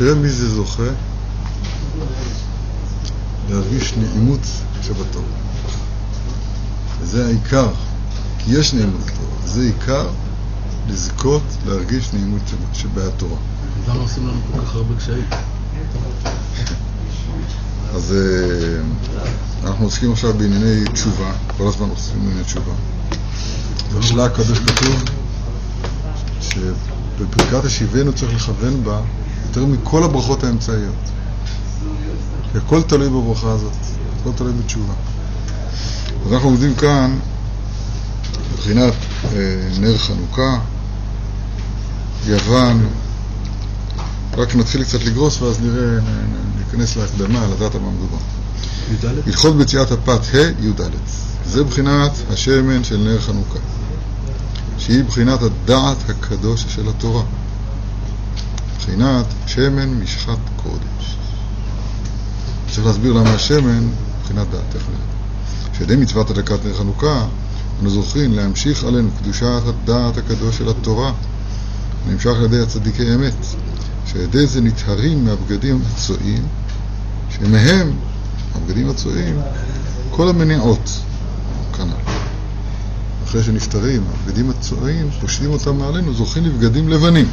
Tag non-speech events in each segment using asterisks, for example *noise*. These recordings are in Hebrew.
תראה מי זה זוכה להרגיש נעימות שבתורה. וזה העיקר, כי יש נעימות בתורה. זה עיקר לזכות להרגיש נעימות שבתורה. למה עושים לנו כל כך הרבה קשיים? *laughs* אז אה, אנחנו עוסקים עכשיו בענייני תשובה, כל הזמן עוסקים בענייני תשובה. בשלה הקדוש כתוב שבפרקת השיבנו צריך לכוון בה יותר מכל הברכות האמצעיות. כי הכל תלוי בברכה הזאת, הכל תלוי בתשובה. אז אנחנו עומדים כאן מבחינת אה, נר חנוכה, יוון, רק נתחיל קצת לגרוס ואז נראה, ניכנס להקדמה, לדעת על מה מדובר. י"ד? הלכות ביציאת הפת ה' י"ד. זה בחינת השמן של נר חנוכה, שהיא בחינת הדעת הקדוש של התורה. בחינת שמן משחת קודש. צריך להסביר למה השמן מבחינת דעת, נראה. שעל מצוות הדלקת נר חנוכה, אנו זוכים להמשיך עלינו קדושת הדעת הקדוש של התורה, הנמשך על ידי הצדיקי אמת, שעל ידי זה נטהרים מהבגדים הצועים, שמהם, הבגדים הצועים, כל המניעות, כנ"ל. אחרי שנפטרים, הבגדים הצועים, פושטים אותם מעלינו, זוכים לבגדים לבנים.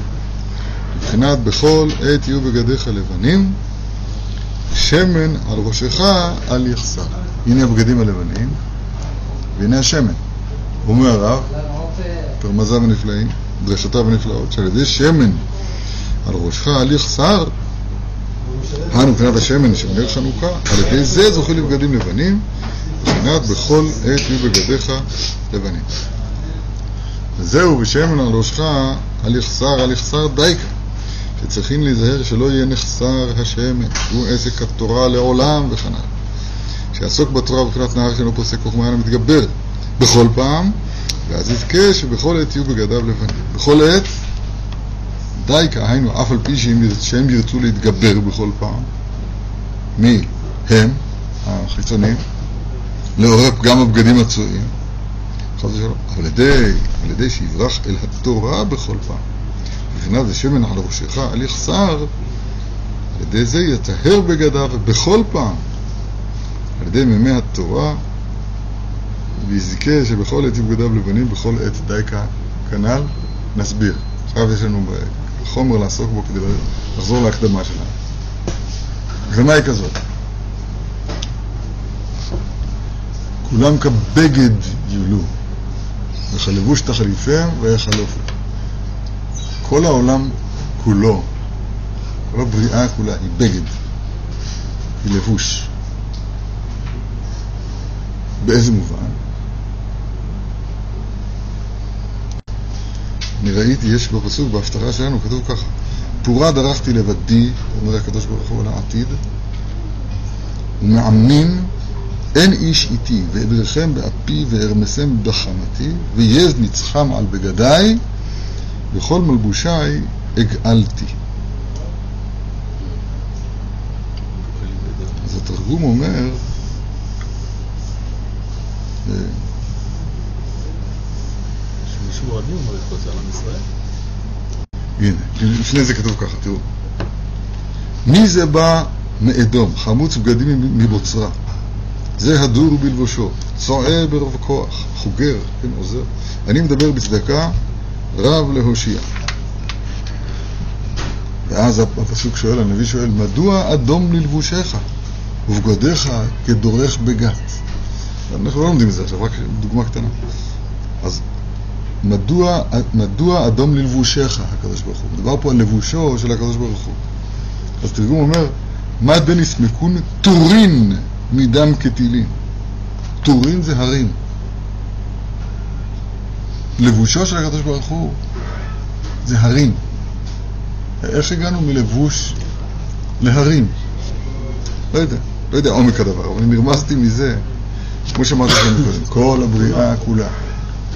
מבחינת בכל עת יהיו בגדיך לבנים, שמן על ראשך אל יחסר. הנה הבגדים הלבנים, והנה השמן. אומר הרב, פרמזיו הנפלאים, דרשותיו הנפלאות, שעל ידי שמן על ראשך אל יחסר, אנו מבחינת השמן של נר חנוכה, על ידי זה זוכים לבגדים לבנים, מבחינת בכל עת יהיו בגדיך לבנים. וזהו, בשמן על ראשך אל יחסר, אל יחסר דייקה. שצריכים להיזהר שלא יהיה נחסר השמן, הוא עסק התורה לעולם וכן הלאה. שיעסוק בתורה בבחינת נהר שאינו פוסק חוכמה אלא מתגבר בכל פעם, ואז יזכה שבכל עת יהיו בגדיו לבנים. בכל עת, די כהיינו, אף על פי שהם, שהם ירצו להתגבר בכל פעם, מי? הם, החיצוניים, לעורר פגם הבגדים הצועים, חס ושלום, אבל על ידי שיברח אל התורה בכל פעם. מבחינת השמן על ראשך אל יחסר, על ידי זה יטהר בגדיו בכל פעם, על ידי מימי התורה, ויזכה שבכל עת בגדיו לבנים, בכל עת דייקה כנ"ל, נסביר. עכשיו יש לנו חומר לעסוק בו כדי לחזור להקדמה שלנו. הקדמה היא כזאת. כולם כבגד יולו, וכלבוש תחליפיהם ויחלופו. כל העולם כולו, כל הבריאה כולה היא בגד, היא לבוש. באיזה מובן? אני ראיתי, יש בפסוק, בהפטרה שלנו, כתוב ככה: פורה דרכתי לבדי, אומר הקדוש ברוך הוא לעתיד, ומאמנים אין איש איתי, ואדרכם באפי וארמסם בחמתי, ויז נצחם על בגדיי, וכל מלבושיי הגאלתי. אז התרגום אומר, שמישהו על עם ישראל? הנה, לפני זה כתוב ככה, תראו. מי זה בא מאדום, חמוץ בגדים מבוצרה? זה הדור בלבושו, צועה ברוב כוח, חוגר, כן, עוזר. אני מדבר בצדקה, רב להושיע. ואז הפסוק שואל, הנביא שואל, מדוע אדום ללבושך ובגדיך כדורך בגת? אנחנו לא לומדים את זה עכשיו, רק דוגמה קטנה. אז מדוע, מדוע אדום ללבושך, הקדוש ברוך הוא? מדובר פה על לבושו של הקדוש ברוך הוא. אז תרגום אומר, מא דין יסמקון טורין מדם קטילין. טורין זה הרים. לבושו של הקדוש ברוך הוא זה הרים. איך הגענו מלבוש להרים? לא יודע, לא יודע עומק הדבר, אבל נרמזתי מזה, כמו שאמרתי לכם קודם, כל הבריאה כולה,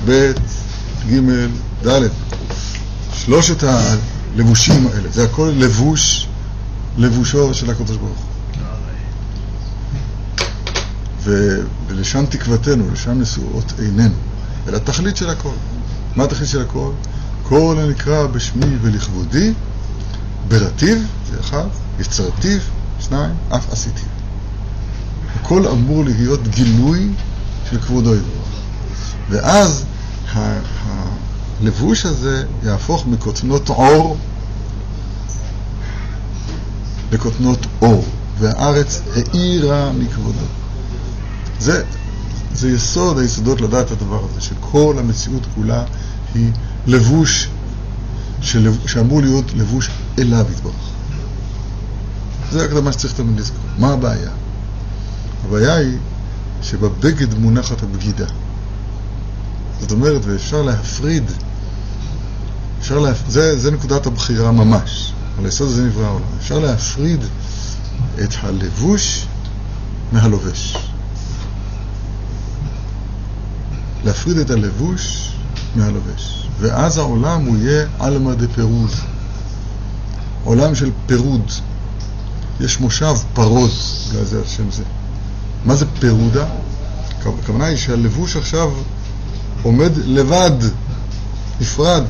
ב', ג', ד', שלושת הלבושים האלה, זה הכל לבוש, לבושו של הקדוש ברוך הוא. ולשם תקוותנו, לשם נשואות עינינו, אל התכלית של הכל. מה התכלית של הכל? כל הנקרא בשמי ולכבודי, ברטיב, זה אחד, יצרתיו, שניים, אף עשיתיו. הכל אמור להיות גילוי של כבודו יתברך. ואז הלבוש הזה יהפוך מכותנות עור לכותנות אור, והארץ האירה מכבודו. זה, זה יסוד היסודות לדעת הדבר הזה, שכל המציאות כולה היא לבוש של, שאמור להיות לבוש אליו יתברך. זה הקדמה שצריך תמיד לזכור. מה הבעיה? הבעיה היא שבבגד מונחת הבגידה. זאת אומרת, ואפשר להפריד, אפשר להפ... זה, זה נקודת הבחירה ממש. על היסוד הזה נברא העולם. אפשר להפריד את הלבוש מהלובש. להפריד את הלבוש מהלובש. ואז העולם הוא יהיה עלמא דפירוד. עולם של פירוד. יש מושב פרוד, בגלל זה השם זה. מה זה פירודה? הכוונה היא שהלבוש עכשיו עומד לבד, נפרד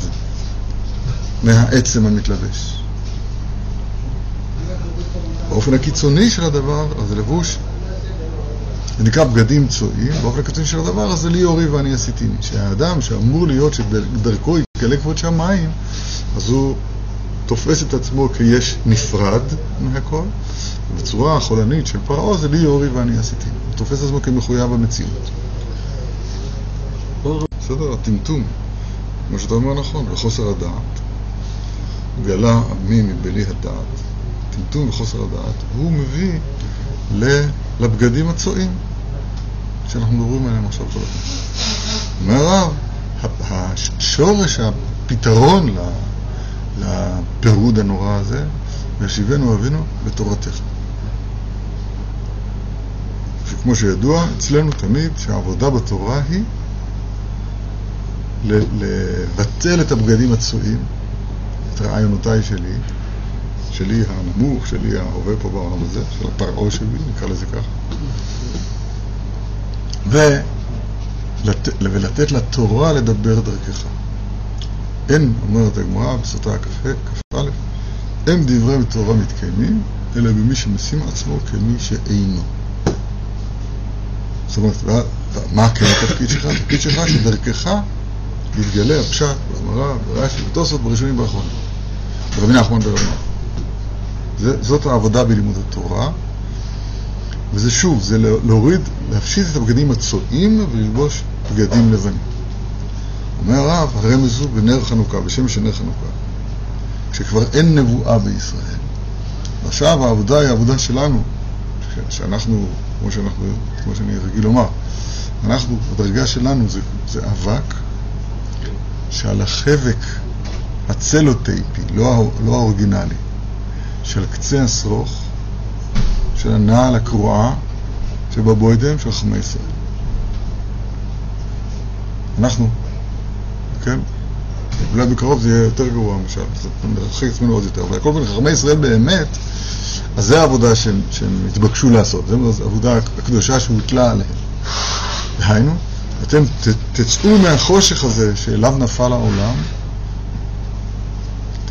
מהעצם המתלבש. באופן הקיצוני של הדבר, אז לבוש, זה נקרא בגדים צועים, באופן הקיצוני של הדבר, אז זה לי יורי ואני עשיתיני. שהאדם שאמור להיות שדרכו יתגלה כבוד שמיים, אז הוא תופס את עצמו כיש נפרד מהכל, ובצורה החולנית של פרעה זה לי יורי ואני עשיתיני. הוא תופס את עצמו כמחויב במציאות. בסדר, הטמטום, כמו שאתה אומר נכון, וחוסר הדעת, גלה עמי מבלי הדעת, טמטום וחוסר הדעת, הוא מביא לבגדים הצועים שאנחנו מדברים עליהם עכשיו כל הזמן. אומר הרב, השורש, הפתרון לפירוד הנורא הזה, וישיבנו אבינו בתורתך. שכמו שידוע, אצלנו תמיד שהעבודה בתורה היא לבטל את הבגדים הצועים, את רעיונותיי שלי, שלי הנמוך, שלי ההווה פה בעולם הזה, של הפרעה שלי, נקרא לזה ככה. ולת, ולתת לתורה לדבר דרכך. אין, אומרת הגמרא בסוטה כ"א, אין דברי תורה מתקיימים, אלא במי שמשים עצמו כמי שאינו. זאת אומרת, מה כן התפקיד שלך? התפקיד שלך שדרכך יתגלה הפשט, והגמרא, ברש"י, בתוספות, בראשונים ובאחרונים. רבי נחמן ברמה. זאת העבודה בלימוד התורה, וזה שוב, זה להוריד, להפשיט את הבגדים הצועים וללבוש בגדים לבנים. אומר הרב, הרמז הוא בנר חנוכה, בשם של נר חנוכה, כשכבר אין נבואה בישראל. ועכשיו העבודה היא העבודה שלנו, שאנחנו, כמו, שאנחנו, כמו שאני רגיל לומר, אנחנו, הדרגה שלנו זה, זה אבק שעל החבק הצלוטייפי, לא, לא האורגינלי, של קצה השרוך, של הנעל הקרועה שבבוידם של חכמי ישראל. אנחנו, כן? אולי בקרוב זה יהיה יותר גרוע, למשל, זה נרחיק עצמנו עוד יותר, אבל כל מיני חכמי ישראל באמת, אז זה העבודה שהם, שהם התבקשו לעשות, זו העבודה הקדושה שהוטלה עליהם. דהיינו, אתם תצאו מהחושך הזה שאליו נפל העולם,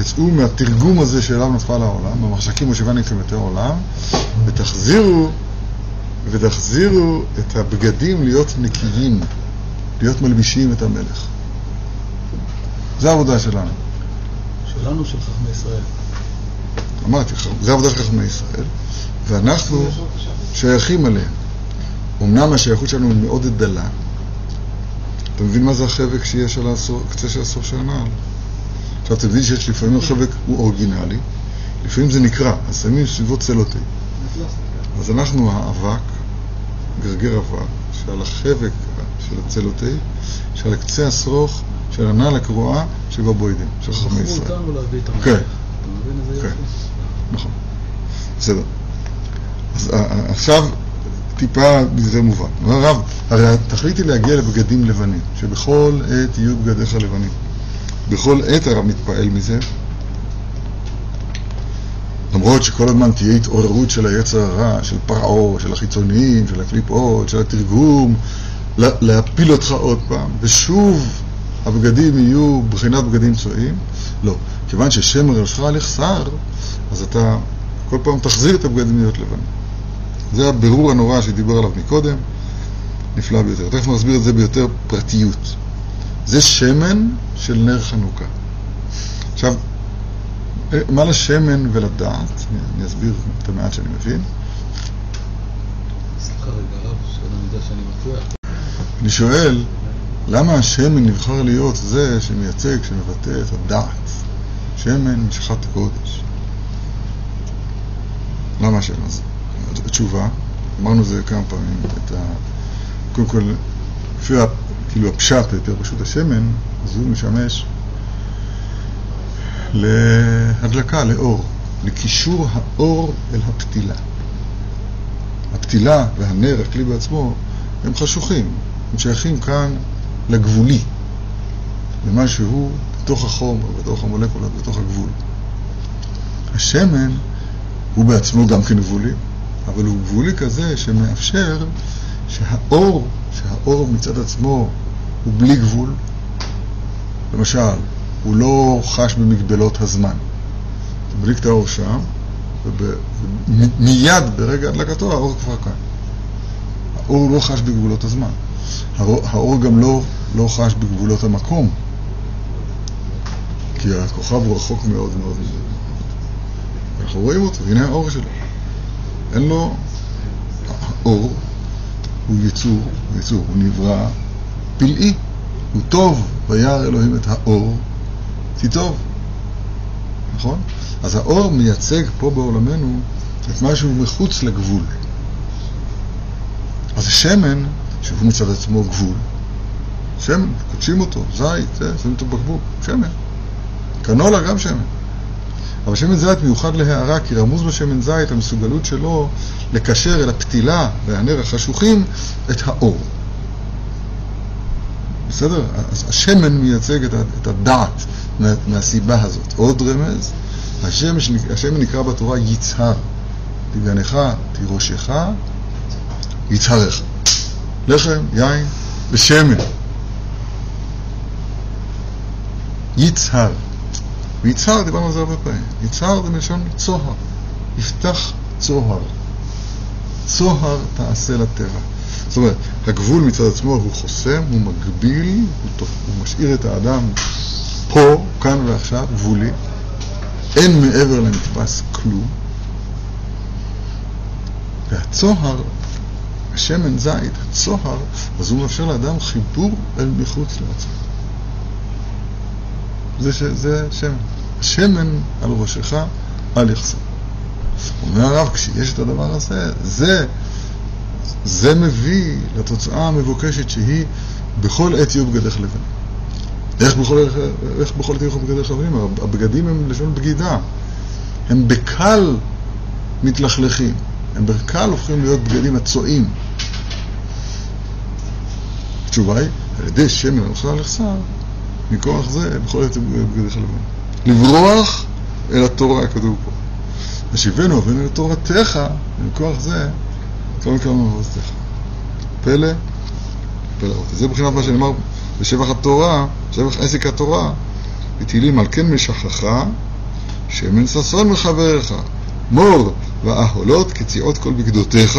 תצאו מהתרגום הזה שאליו נפל העולם, במחשכים מושבני כמתי עולם, ותחזירו, ותחזירו את הבגדים להיות נקיים, להיות מלבישים את המלך. זה העבודה שלנו. שלנו, של חכמי ישראל. אמרתי, זה העבודה של חכמי ישראל, ואנחנו שייכים אליהם. אמנם השייכות שלנו היא מאוד דלה. אתה מבין מה זה החבק שיש על הקצה של הסוף של הנעל? עכשיו אתה מבין שיש לפעמים החבק הוא אורגינלי, לפעמים זה נקרע, אז שמים סביבו צלוטי. אז אנחנו האבק, גרגר אבק, שעל החבק של הצלוטי, שעל קצה השרוך של הנעל הקרועה שבבוידים, של חכמי ישראל. זכרו אותנו להביא את המלך. כן. כן. נכון. בסדר. אז אה, אה, עכשיו טיפה מזה מובן. הרב, הרי התכלית היא להגיע לבגדים לבנים, שבכל עת יהיו בגדיך לבנים. בכל עת הרב מתפעל מזה, למרות שכל הזמן תהיה התעוררות של היצר הרע, של פרעה, של החיצוניים, של הקליפות, של התרגום, לה- להפיל אותך עוד פעם, ושוב הבגדים יהיו בחינת בגדים צועים. לא. כיוון ששם ראשך לכסר, אז אתה כל פעם תחזיר את הבגדים להיות לבנים. זה הבירור הנורא שדיבר עליו מקודם, נפלא ביותר. תכף נסביר את זה ביותר פרטיות. זה שמן של נר חנוכה. עכשיו, מה לשמן ולדעת? אני אסביר את המעט שאני מבין. סליחה רגע הרב, שאני יודע שאני מפריע. אני שואל, למה השמן נבחר להיות זה שמייצג, שמבטא את הדעת? שמן משחת קודש. למה השם הזה? התשובה, אמרנו זה כמה פעמים, את ה... קודם כל, לפי כאילו הפשט היותר פשוט השמן, אז הוא משמש להדלקה, לאור, לקישור האור אל הפתילה. הפתילה והנר, הכלי בעצמו, הם חשוכים, הם שייכים כאן לגבולי, למשהו בתוך החומר, בתוך המולקולות, בתוך הגבול. השמן הוא בעצמו גם כן גבולי, אבל הוא גבולי כזה שמאפשר שהאור, שהאור מצד עצמו הוא בלי גבול. למשל, הוא לא חש במגבלות הזמן. אתה מדליק את האור שם, ומיד ברגע הדלקתו האור כבר כאן. האור לא חש בגבולות הזמן. האור גם לא, לא חש בגבולות המקום, כי הכוכב הוא רחוק מאוד מאוד. אנחנו רואים אותו, הנה האור שלו. אין לו... האור הוא יצור, הוא יצור, הוא נברא פלאי, הוא טוב, וירא אלוהים את האור, כי טוב, נכון? אז האור מייצג פה בעולמנו את משהו מחוץ לגבול. אז השמן, שהוא מצד עצמו גבול, שמן, קודשים אותו, זית, זה, שמים אותו בקבוק, שמן. קנולה גם שמן. אבל שמן זית מיוחד להערה, כי רמוז בשמן זית המסוגלות שלו לקשר אל הפתילה והנר החשוכים את האור. בסדר? אז השמן מייצג את הדעת מה, מהסיבה הזאת. עוד רמז, השמן, השמן נקרא בתורה יצהר. תגנך, תירושך, יצהרך. לחם, יין ושמן. יצהר. ויצהר, דיברנו על זה הרבה פעמים. יצהר זה מלשון צוהר. יפתח צוהר. צוהר תעשה לטבע. זאת אומרת, הגבול מצד עצמו הוא חוסם, הוא מגביל, הוא, תופ... הוא משאיר את האדם פה, כאן ועכשיו, גבולי. אין מעבר לנתפס כלום. והצוהר, השמן זית, הצוהר, אז הוא מאפשר לאדם חיבור אל מחוץ לעצמו. זה, ש... זה שמן. השמן על ראשך, אל יחסר. אומר הרב, כשיש את הדבר הזה, זה, זה מביא לתוצאה המבוקשת שהיא בכל עת יהיו בגדיך לבנים. איך בכל, איך בכל עת יהיו בגדיך לבנים? הבגדים הם לשון בגידה. הם בקל מתלכלכים. הם בקל הופכים להיות בגדים הצועים. התשובה היא, על ידי שמן הלכה לחסר, מכוח זה בכל עת בגדיך לבנים. לברוח אל התורה, כתוב פה. השיבנו אבינו לתורתך, ומכוח זה, כל מקום מעבודתך. פלא, פלא. זה מבחינת מה שנאמר בשבח התורה, שבח עסק התורה, בתהילים על כן משכחה, שמן ששון מחבריך, מור ואהולות כציעות כל בגדותיך,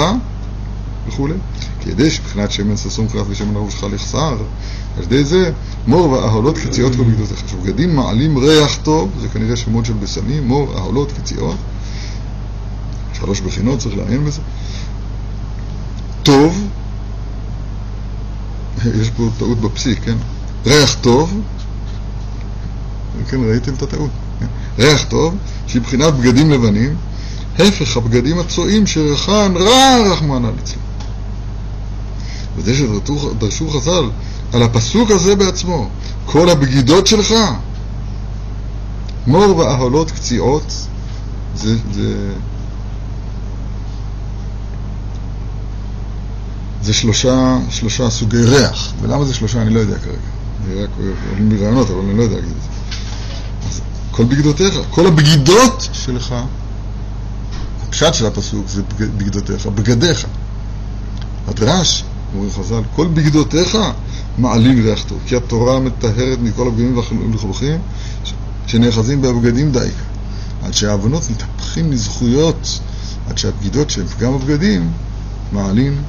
וכולי. כי ידי שבחינת שמן ששון קרף ושמן אהוב לחסר, על ידי זה מור ואהולות כציעות כל בגדותיך. עכשיו, בגדים מעלים ריח טוב, זה כנראה שמות של בשמים, מור, אהולות, כציעות. שלוש בחינות, צריך לעיין בזה. טוב, יש פה טעות בפסיק, כן? ריח טוב, כן, ראיתם את הטעות. כן? ריח טוב, שהיא בחינת בגדים לבנים, הפך הבגדים הצועים שריחן רע רחמנא ליצלן. וזה שדרשו חז"ל על הפסוק הזה בעצמו, כל הבגידות שלך, מור ואהלות קציעות, זה, זה זה שלושה, שלושה סוגי ריח. ולמה זה שלושה אני לא יודע כרגע. אני רק עולים לי רעיונות, אבל אני לא יודע להגיד את זה. אז כל בגדותיך, כל הבגידות שלך, הפשט של הפסוק זה בגדותיך, בגדיך. הדרש, אומרים חז"ל, כל בגדותיך מעלים ריח טוב, כי התורה מטהרת מכל הבגדים והלכלוכים שנאחזים בבגדים דייקה, עד שהעוונות מתהפכים לזכויות, עד שהבגידות שהן פגם הבגדים מעלים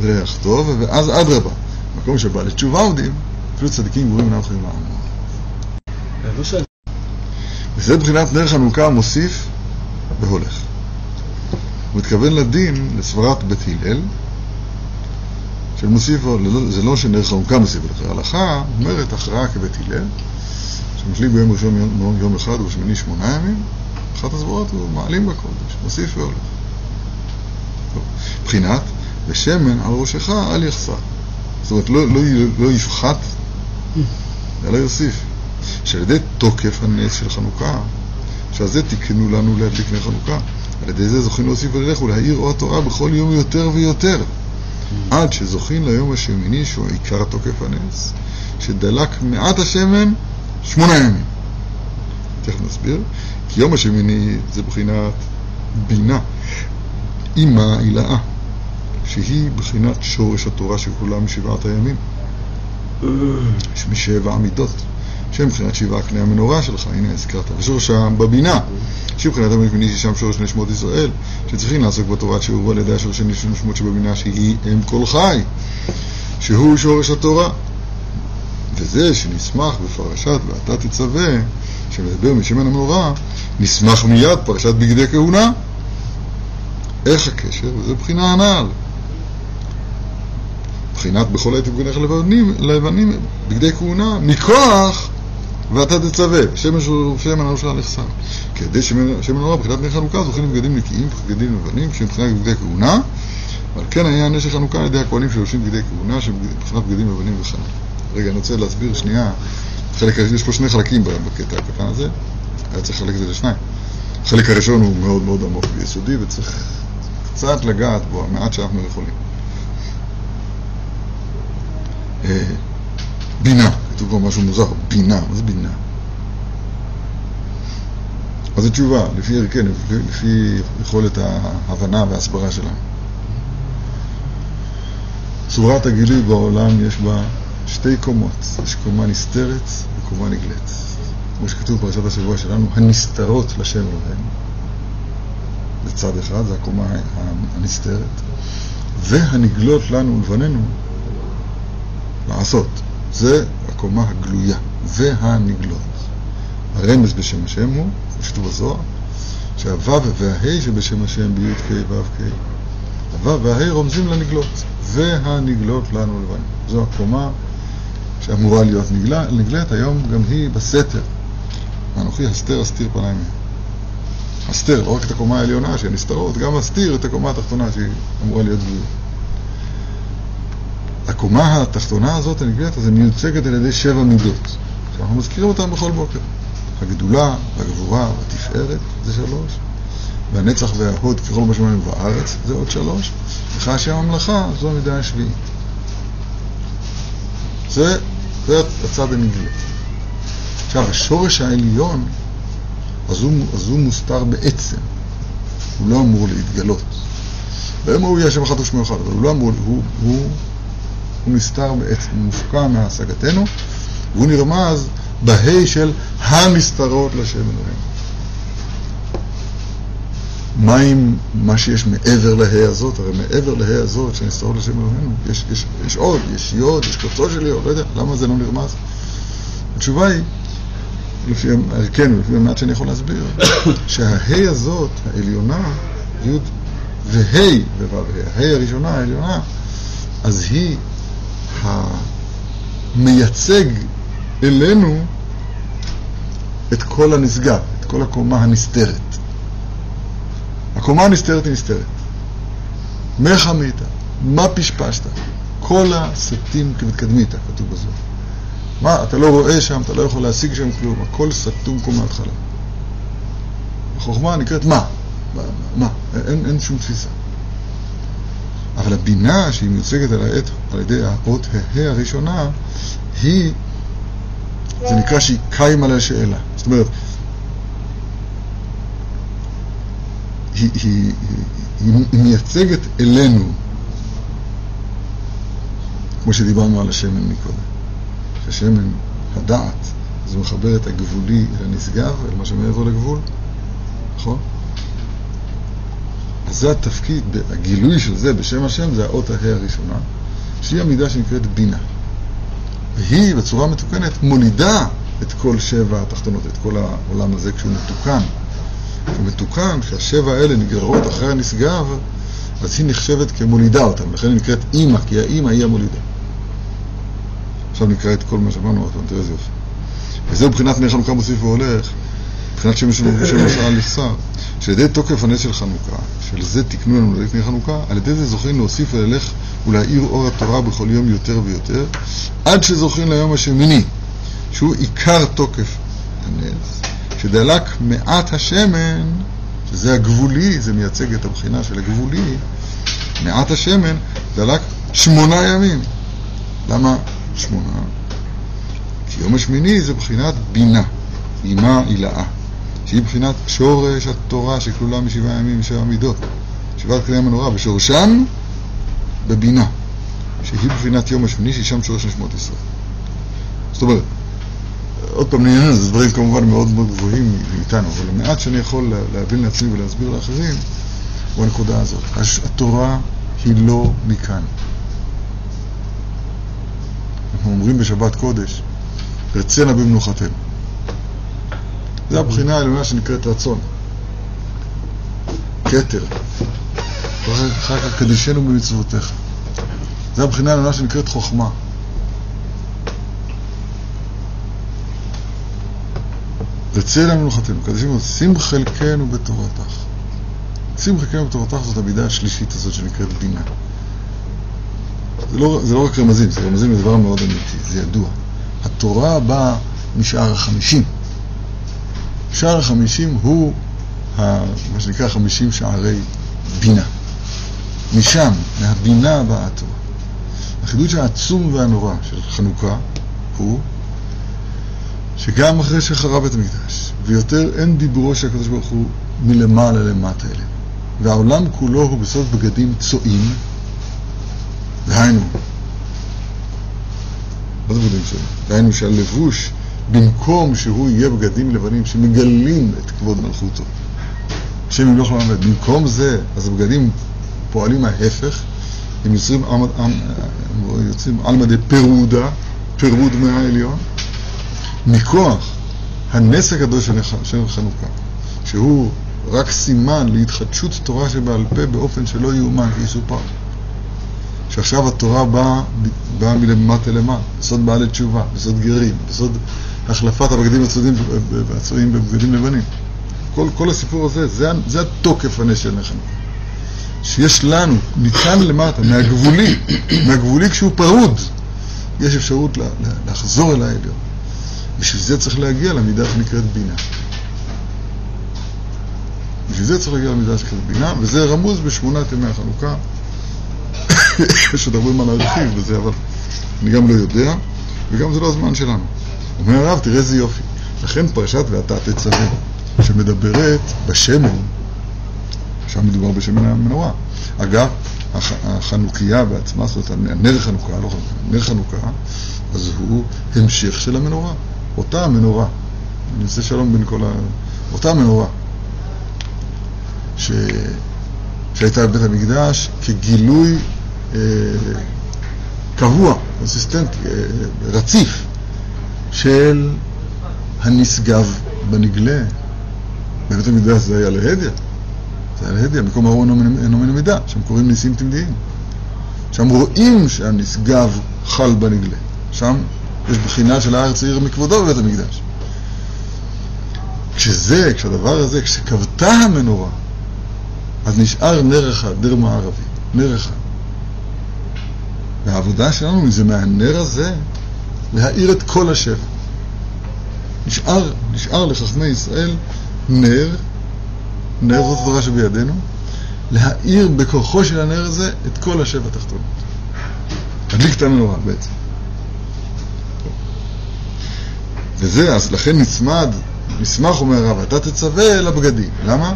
ריח טוב, ואז אדרבה, מקום שבעלי תשובה עומדים, אפילו צדיקים גבוהים אינם יכולים לעמוד. למשל, וזה בחינת נר חנוכה מוסיף והולך. הוא מתכוון לדין לסברת בית הלל, של מוסיף, זה לא שנר חנוכה מוסיף ולכן ההלכה אומרת הכרעה כבית הלל, שמחליק ביום ראשון יום, יום אחד ובשמיני שמונה ימים, אחת הסברות הוא מעלים בקודש, מוסיף והולך. טוב. מבחינת, ושמן על ראשך אל יחסר. זאת אומרת, לא, לא, לא יפחת, אלא יוסיף. שעל ידי תוקף הנס של חנוכה, שעל זה תיקנו לנו להדליק נר חנוכה. על ידי זה זוכים להוסיף וללך ולהאיר אור התורה בכל יום יותר ויותר. עד שזוכים ליום השמיני, שהוא עיקר תוקף הנס, שדלק מעט השמן שמונה ימים. תכף נסביר. כי יום השמיני זה בחינת בינה, אימה הילאה, שהיא בחינת שורש התורה שכולה משבעת הימים, משבע המידות, שהם בחינת שבעה קנה המנורה שלך, הנה הזכרת, ושורשם בבינה, שהיא בחינת המביני ששם שורש נשמות ישראל, שצריכים לעסוק בתורה שהובאו על ידי השורש נשמות שבבינה שהיא אם כל חי, שהוא שורש התורה. וזה שנסמך בפרשת ואתה תצווה, שמדבר משמן המנורה, נסמך מיד פרשת בגדי כהונה. איך הקשר? וזה בחינה הנעל. בחינת בכל עת ובגדיך לבנים, לבנים בגדי כהונה, מכוח ואתה תצווה, שמן הראשונה נחסר. כדי שמן הראשונה, בחינת בני חנוכה, זוכים לבגדים נקיים, בגדים לבנים, שהם בחינת בגדי כהונה, ועל כן היה נשק חנוכה על ידי הכהנים שלובשים בגדי כהונה, שהם בחינת בגדים לבנים וכן. רגע, אני רוצה להסביר שנייה, חלק, יש פה שני חלקים בקטע הקטן הזה, היה צריך לחלק את זה לשניים. החלק הראשון הוא מאוד מאוד עמוק ויסודי, וצריך קצת לגעת בו, המעט שאנחנו יכולים. אה, בינה, כתוב פה משהו מוזר, בינה, מה זה בינה? אז זו תשובה, לפי ערכנו, לפי, לפי יכולת ההבנה וההסברה שלנו. צורת הגילוי בעולם יש בה שתי קומות, יש קומה נסתרת וקומה נגלית. כמו שכתוב בפרשת השבוע שלנו, הנסתרות לשם אלוהינו. זה צד אחד, זה הקומה הנסתרת. והנגלות לנו ולבנינו לעשות. זה הקומה הגלויה, והנגלות. הרמז בשם השם הוא, כתוב בזוהר, שהוו וההי שבשם השם בי"ק ו"ק, הוו וההי רומזים לנגלות, והנגלות לנו לבנים. זו הקומה שאמורה להיות נגלה, נגלית היום גם היא בסתר. אנוכי הסתר אסתיר פניי מהם. הסתר, לא רק את הקומה העליונה שהן נסתרות, גם אסתיר את הקומה התחתונה שהיא אמורה להיות גלויה. הקומה התחתונה הזאת, הנגלית, אז היא מיוצגת על ידי שבע מידות. שאנחנו מזכירים אותן בכל בוקר. הגדולה, והגבורה, והתפארת, זה שלוש. והנצח וההוד ככל מה שמענו בארץ, זה עוד שלוש. לך השם הממלכה, זו המידה השביעית. זה, זה הצד הנגלה. עכשיו, השורש העליון, אז הוא, אז הוא מוסתר בעצם. הוא לא אמור להתגלות. והם ראו יהיה השם אחד ושמו אחד, אבל הוא לא אמור, הוא, הוא, הוא נסתר בעצם, הוא מופקע מהשגתנו, והוא נרמז בה' של הנסתרות לשם אלוהים. מה עם מה שיש מעבר לה' הזאת? הרי מעבר לה' הזאת שנסתרות לשם אלוהינו, יש, יש, יש עוד, יש יוד, יש קוצו של יוד, לא יודע, למה זה לא נרמז? התשובה היא, לפי ערכנו, לפי המעט שאני יכול להסביר, *coughs* שהה' הזאת, העליונה, י' וה' וו' ה' הראשונה, העליונה, אז היא המייצג אלינו את כל הנשגב, את כל הקומה הנסתרת. הקומה הנסתרת היא נסתרת. מה חמית? מה פשפשת? כל הסטים כמתקדמית, כתוב בזאת. מה, אתה לא רואה שם, אתה לא יכול להשיג שם כלום, הכל סתום כמו מההתחלה. החוכמה נקראת מה? מה? מה? אין, אין שום תפיסה. אבל הבינה שהיא מיוצגת על, העת, על ידי האות ה' הראשונה, היא, זה נקרא שהיא קיים על השאלה. זאת אומרת, היא, היא, היא, היא מייצגת אלינו, כמו שדיברנו על השמן מקודם. ששמן הדעת זה מחבר את הגבולי אל הנשגב, אל מה שמעבר לגבול, נכון? זה התפקיד, הגילוי של זה בשם השם זה האות ההא הראשונה, שהיא המידה שנקראת בינה. והיא בצורה מתוקנת מולידה את כל שבע התחתונות, את כל העולם הזה כשהוא מתוקן. כשהוא מתוקן, כשהשבע האלה נגררות אחרי הנשגב, אז היא נחשבת כמולידה אותם, לכן היא נקראת אימא, כי האימא היא המולידה. עכשיו נקרא את כל מה שאמרנו עוד תראה איזה יופי. וזהו מבחינת נר חנוכה מוסיף והולך, מבחינת שם השעה לכסר, שעל ידי תוקף הנס של חנוכה, של זה תקנו לנו לפני חנוכה, על ידי זה זוכים להוסיף וללך ולהאיר אור התורה בכל יום יותר ויותר, עד שזוכים ליום השמיני, שהוא עיקר תוקף הנס, שדלק מעט השמן, שזה הגבולי, זה מייצג את הבחינה של הגבולי, מעט השמן דלק שמונה ימים. למה שמונה? כי יום השמיני זה בחינת בינה, אימה הילאה, שהיא בחינת שורש התורה שכלולה משבעה ימים ושבע מידות, שבעת כלי המנורה, ושורשן בבינה, שהיא בחינת יום השמיני, שהיא שם שורש נשמות ישראל. זאת אומרת, עוד פעם לעניין הזה, דברים כמובן מאוד מאוד גבוהים מאיתנו, אבל המעט שאני יכול להבין לעצמי ולהסביר לאחרים הוא הנקודה הזאת. התורה היא לא מכאן. אנחנו אומרים בשבת קודש, רצנה במנוחתנו. זו הבחינה העליונה שנקראת רצון. כתר. אחר כך קדישנו במצוותיך. זו הבחינה העליונה שנקראת חוכמה. רצה לנו מנוחתנו, קדישנו, שים חלקנו בתורתך. שים חלקנו בתורתך זאת המידה השלישית הזאת שנקראת בינה. זה לא, זה לא רק רמזים, זה רמזים לדבר מאוד אמיתי, זה ידוע. התורה באה משער החמישים. שער החמישים הוא ה, מה שנקרא חמישים שערי בינה. משם, מהבינה באה התורה. החידוש העצום והנורא של חנוכה הוא שגם אחרי שחרב את המקדש, ויותר אין דיבורו של הקדוש ברוך הוא מלמעלה למטה אליהם. והעולם כולו הוא בסוד בגדים צועים, דהיינו, מה זה בגדים צועים? דהיינו שהלבוש, במקום שהוא יהיה בגדים לבנים שמגלים את כבוד מלכותו, השם ימלוך לעולם ועד, במקום זה, אז הבגדים פועלים ההפך, הם יוצרים, יוצרים על מדי פירודה, פירוד מהעליון, מכוח הנס הקדוש של חנוכה, שהוא רק סימן להתחדשות תורה שבעל פה באופן שלא יאומן כי יסופר. שעכשיו התורה באה, באה מלמטה למטה, בסוד בעלי תשובה, בסוד גרים, בסוד החלפת הבגדים הצועים בבגדים לבנים. כל, כל הסיפור הזה, זה, זה התוקף הנס של חנוכה. שיש לנו, מכאן למטה, מהגבולי, מהגבולי כשהוא פרוד, יש אפשרות לחזור אל העליון. בשביל זה צריך להגיע למידה שנקראת בינה. בשביל זה צריך להגיע למידה שנקראת בינה, וזה רמוז בשמונת ימי החנוכה. יש עוד הרבה מה להרחיב בזה, אבל אני גם לא יודע, וגם זה לא הזמן שלנו. אומר הרב, תראה איזה יופי. לכן פרשת ואתה תצווה, שמדברת בשמן, שם מדובר בשמן המנורה. אגב, החנוכיה בעצמה, זאת אומרת, נר חנוכה, לא חנוכה, נר חנוכה, אז הוא המשך של המנורה. אותה המנורה, אני עושה שלום בין כל ה... אותה המנורה, ש... שהייתה בבית המקדש כגילוי אה, קבוע, קונסיסטנטי, אה, רציף, של הנשגב בנגלה. בבית המקדש זה היה להדיא, זה היה להדיא, מקום ההוא אינו מן המידה, שם קוראים ניסים תמדיים. שם רואים שהנשגב חל בנגלה. שם יש בחינה של הארץ עיר מכבודו בבית המקדש. כשזה, כשהדבר הזה, כשכבתה המנורה, אז נשאר נר אחד, נר מערבי, נר אחד. והעבודה שלנו זה מהנר הזה להאיר את כל השבע. נשאר, נשאר לחכמי ישראל נר, נר זאת התורה שבידינו, להאיר בכוחו של הנר הזה את כל השבע התחתונות. להדליק את המנורה בעצם. וזה, אז לכן נצמד, מסמך אומר הרב, אתה תצווה לבגדים. למה?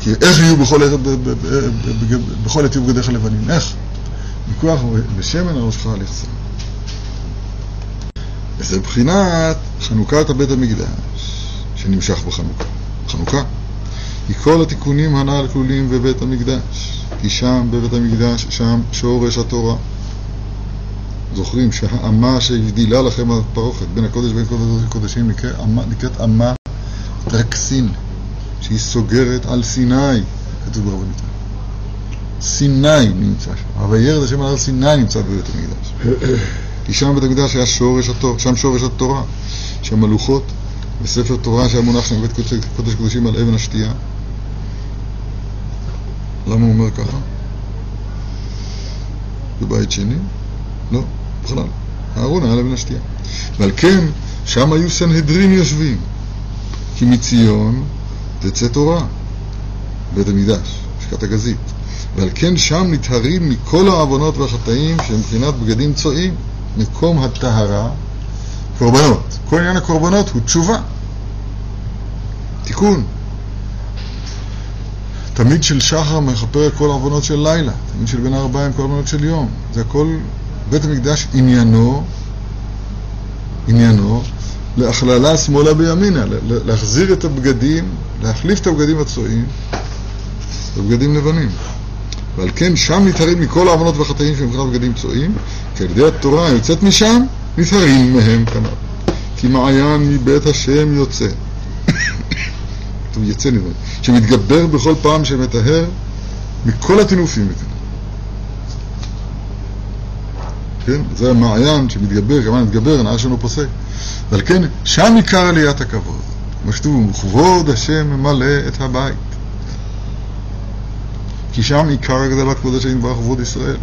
כי איך יהיו בכל עת, בכל עת יהיו בגדיך לבנים? איך? מכוח בשמן על ראשך לכסה. וזה בחינת חנוכת הבית המקדש, שנמשך בחנוכה. חנוכה היא כל התיקונים הנ"ל כלולים בבית המקדש, כי שם בבית המקדש, שם שורש התורה. זוכרים שהאמה שהבדילה לכם הפרוכת בין הקודש ובין קודש הקודשים נקראת אמה רקסין, שהיא סוגרת על סיני, כתוב ברבנות. סיני נמצא שם, אבל ירד השם על סיני נמצא בבית המקדש. כי שם בבית המקדש היה שורש התורה, שם שורש התורה, שם הלוחות, וספר תורה שהיה מונח שם בבית קודש קודשים על אבן השתייה. למה הוא אומר ככה? בבית שני? לא, בכלל. אהרון היה לבן השתייה. ועל כן, שם היו סנהדרין יושבים. כי מציון תצא תורה, בית המקדש, שקת הגזית. ועל כן שם נטהרים מכל העוונות והחטאים שהם מבחינת בגדים צועים, מקום הטהרה, קורבנות. כל עניין הקורבנות הוא תשובה, תיקון. תמיד של שחר מכפר כל העוונות של לילה, תמיד של בין הארבעים כל העוונות של יום. זה הכל, בית המקדש עניינו, עניינו, להכללה שמאלה בימינה, להחזיר את הבגדים, להחליף את הבגדים הצועים בבגדים לבנים. ועל כן שם נטהרים מכל העוונות והחטאים של מבחינת בגדים צועים, כי על ידי התורה היוצאת משם, נטהרים מהם כנ"ל. כי מעיין מבית השם יוצא. *coughs* טוב, יצא נדמה, שמתגבר בכל פעם שמטהר מכל הטינופים. כן? זה המעיין שמתגבר, כמובן מתגבר, הנאה שלנו פוסק. ועל כן, שם עיקר עליית הכבוד. כמו שכתוב, כבוד השם ממלא את הבית. כי שם עיקר הגדלת כבוד השם יתברך כבוד ישראל.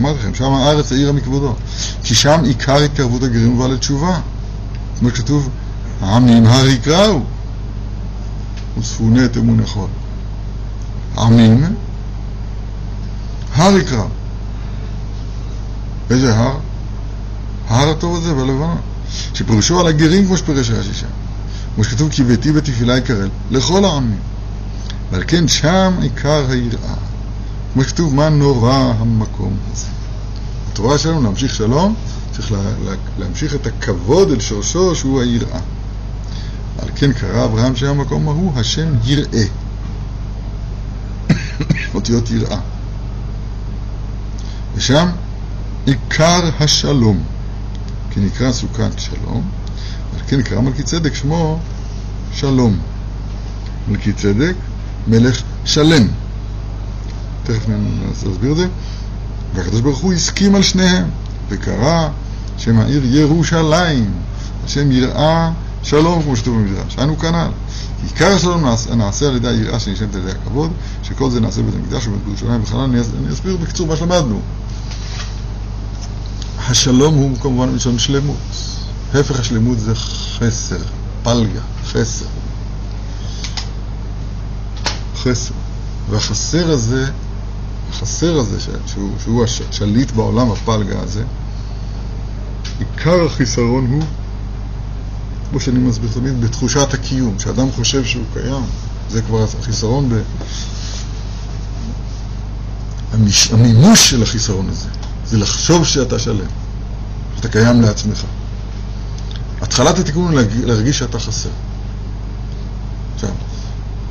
אמרתי לכם, שם הארץ העירה מכבודו. כי שם עיקר התקרבות הגרים ובא לתשובה. כמו שכתוב, העמים הר יקראו, וצפוני את אמון יכול. עמים, הר יקראו. איזה הר? ההר הטוב הזה בלבנון. שפירושו על הגרים כמו שפירש רש"י שם. כמו שכתוב כי ביתי בתפילה יקרל לכל העמים. ועל כן שם עיקר היראה. כמו שכתוב מה נורא המקום הזה. התורה שלנו להמשיך שלום, צריך לה, לה, להמשיך את הכבוד אל שורשו שהוא היראה. על כן קרא אברהם שם המקום ההוא השם יראה. *coughs* אותיות יראה. ושם עיקר השלום. כי נקרא סוכת שלום, ועל כן נקרא מלכי צדק שמו שלום. מלכי צדק, מלך שלם. תכף ננסה להסביר את זה. והקדוש ברוך הוא הסכים על שניהם, וקרא שם העיר ירושלים, השם יראה שלום, כמו שכתוב במדרש. היינו כנ"ל. עיקר השלום נעשה, נעשה על ידי היראה שנשמת על ידי הכבוד, שכל זה נעשה בבית המקדש ובירושלים וכן אני אסביר בקצור מה שלמדנו. השלום הוא כמובן מלשון שלמות. הפך השלמות זה חסר, פלגה, חסר. חסר. והחסר הזה, החסר הזה, שהוא, שהוא השליט בעולם, הפלגה הזה, עיקר החיסרון הוא, כמו שאני מסביר תמיד, בתחושת הקיום. כשאדם חושב שהוא קיים, זה כבר החיסרון ב... המימוש של החיסרון הזה. זה לחשוב שאתה שלם, שאתה קיים לעצמך. התחלת התיקון היא להרגיש שאתה חסר. עכשיו,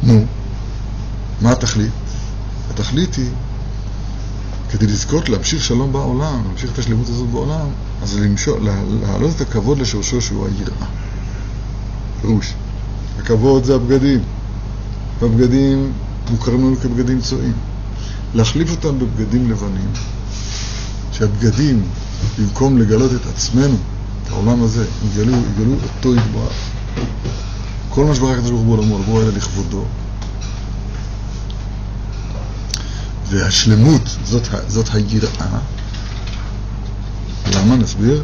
נו, מה התכלית? התכלית היא, כדי לזכות להמשיך שלום בעולם, להמשיך את השלמות הזאת בעולם, אז למשול, להעלות את הכבוד לשורשו שהוא היראה. פירוש, הכבוד זה הבגדים, והבגדים מוכרים לנו כבגדים צועים. להחליף אותם בבגדים לבנים, שהבגדים, במקום לגלות את עצמנו, את העולם הזה, יגלו, יגלו אותו יתברך. כל מה שברק הקדוש ברוך הוא בעולמו, לבוא אלה לכבודו. והשלמות, זאת, זאת היראה. למה? נסביר.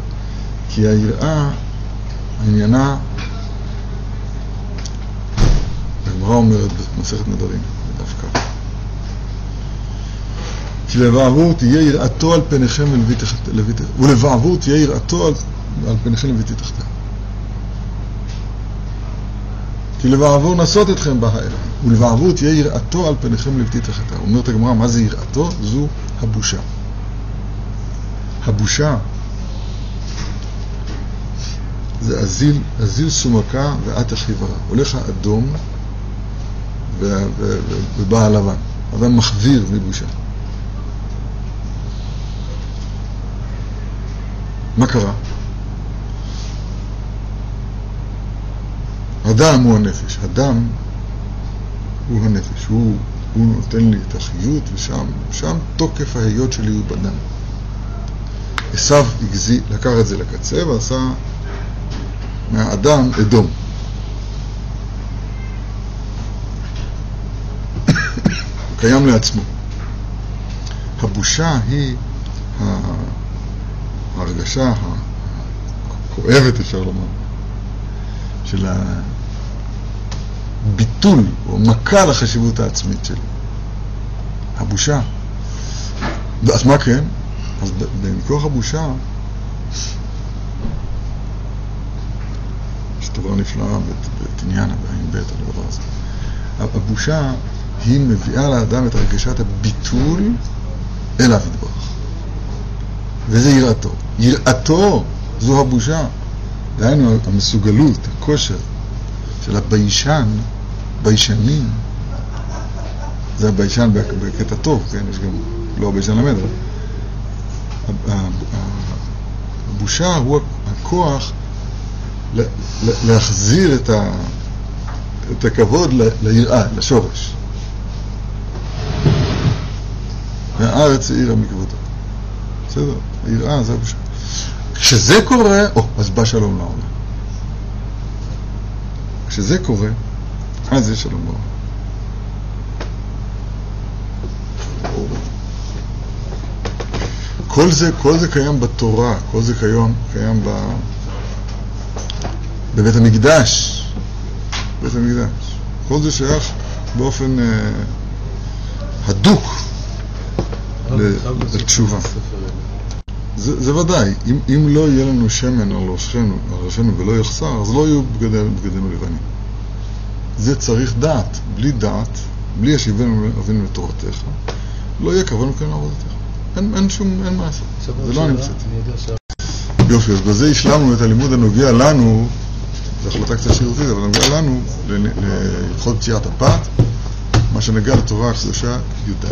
כי היראה, עניינה, הגמרא אומרת במסכת נדרים, דווקא. כי לבעבור תהיה יראתו על פניכם ולוי תחתיה. ולבעבור תהיה יראתו על, על פניכם ולוי תחתיה. כי לבעבור נסות אתכם בה האלה. ולבעבור תהיה יראתו על פניכם ולוי תחתיה. אומרת הגמרא, מה זה יראתו? זו הבושה. הבושה זה אזיל, אזיל סומקה ואת הרע. הולך האדום ובא הלבן. אדם מחוויר מבושה. מה קרה? הדם הוא הנפש. הדם הוא הנפש. הוא, הוא נותן לי את החיות, ושם שם תוקף ההיות שלי הוא בדם. הגזי, לקח את זה לקצה ועשה מהאדם אדום. הוא *coughs* קיים לעצמו. הבושה היא ההרגשה הכואבת, אפשר לומר, של הביטול או מכה לחשיבות העצמית שלי. הבושה. אז מה כן? אז מכוח הבושה יש דבר נפלאה בתניאנה, בעין ב' על הדבר הזה. הבושה היא מביאה לאדם את הרגשת הביטול אליו יתברך. וזה יראתו. יראתו זו הבושה. דהיינו המסוגלות, הכושר של הביישן, ביישנים, זה הביישן בקטע טוב, כן? יש גם, לא הביישן למד, אבל הבושה הוא הכוח להחזיר את, ה, את הכבוד ליראה, לשורש. והארץ העירה מכבודו. בסדר? היראה זה הבושה. כשזה קורה, או, אז בא שלום לעולם. כשזה קורה, אז יש שלום לעולם. כל זה, כל זה קיים בתורה, כל זה קיים, קיים ב, בבית המקדש, בית המקדש. כל זה שייך באופן אה, הדוק לתשובה. זה, זה ודאי, אם, אם לא יהיה לנו שמן על ראשנו, על ראשנו ולא יחסר, אז לא יהיו בגדינו לבנים. זה צריך דעת. בלי דעת, בלי ישיבנו אבינו לתורתך, לא יהיה כבוד מכן לעבודתך. אין, אין שום, אין מה לעשות. זה לא אני מצאתי. יופי, אז בזה השלמנו את הלימוד הנוגע לנו, זו החלטה קצת שירותית, אבל נוגע לנו להלכות פציעת הפת, מה שנגע לתורה הקדושה י"ד.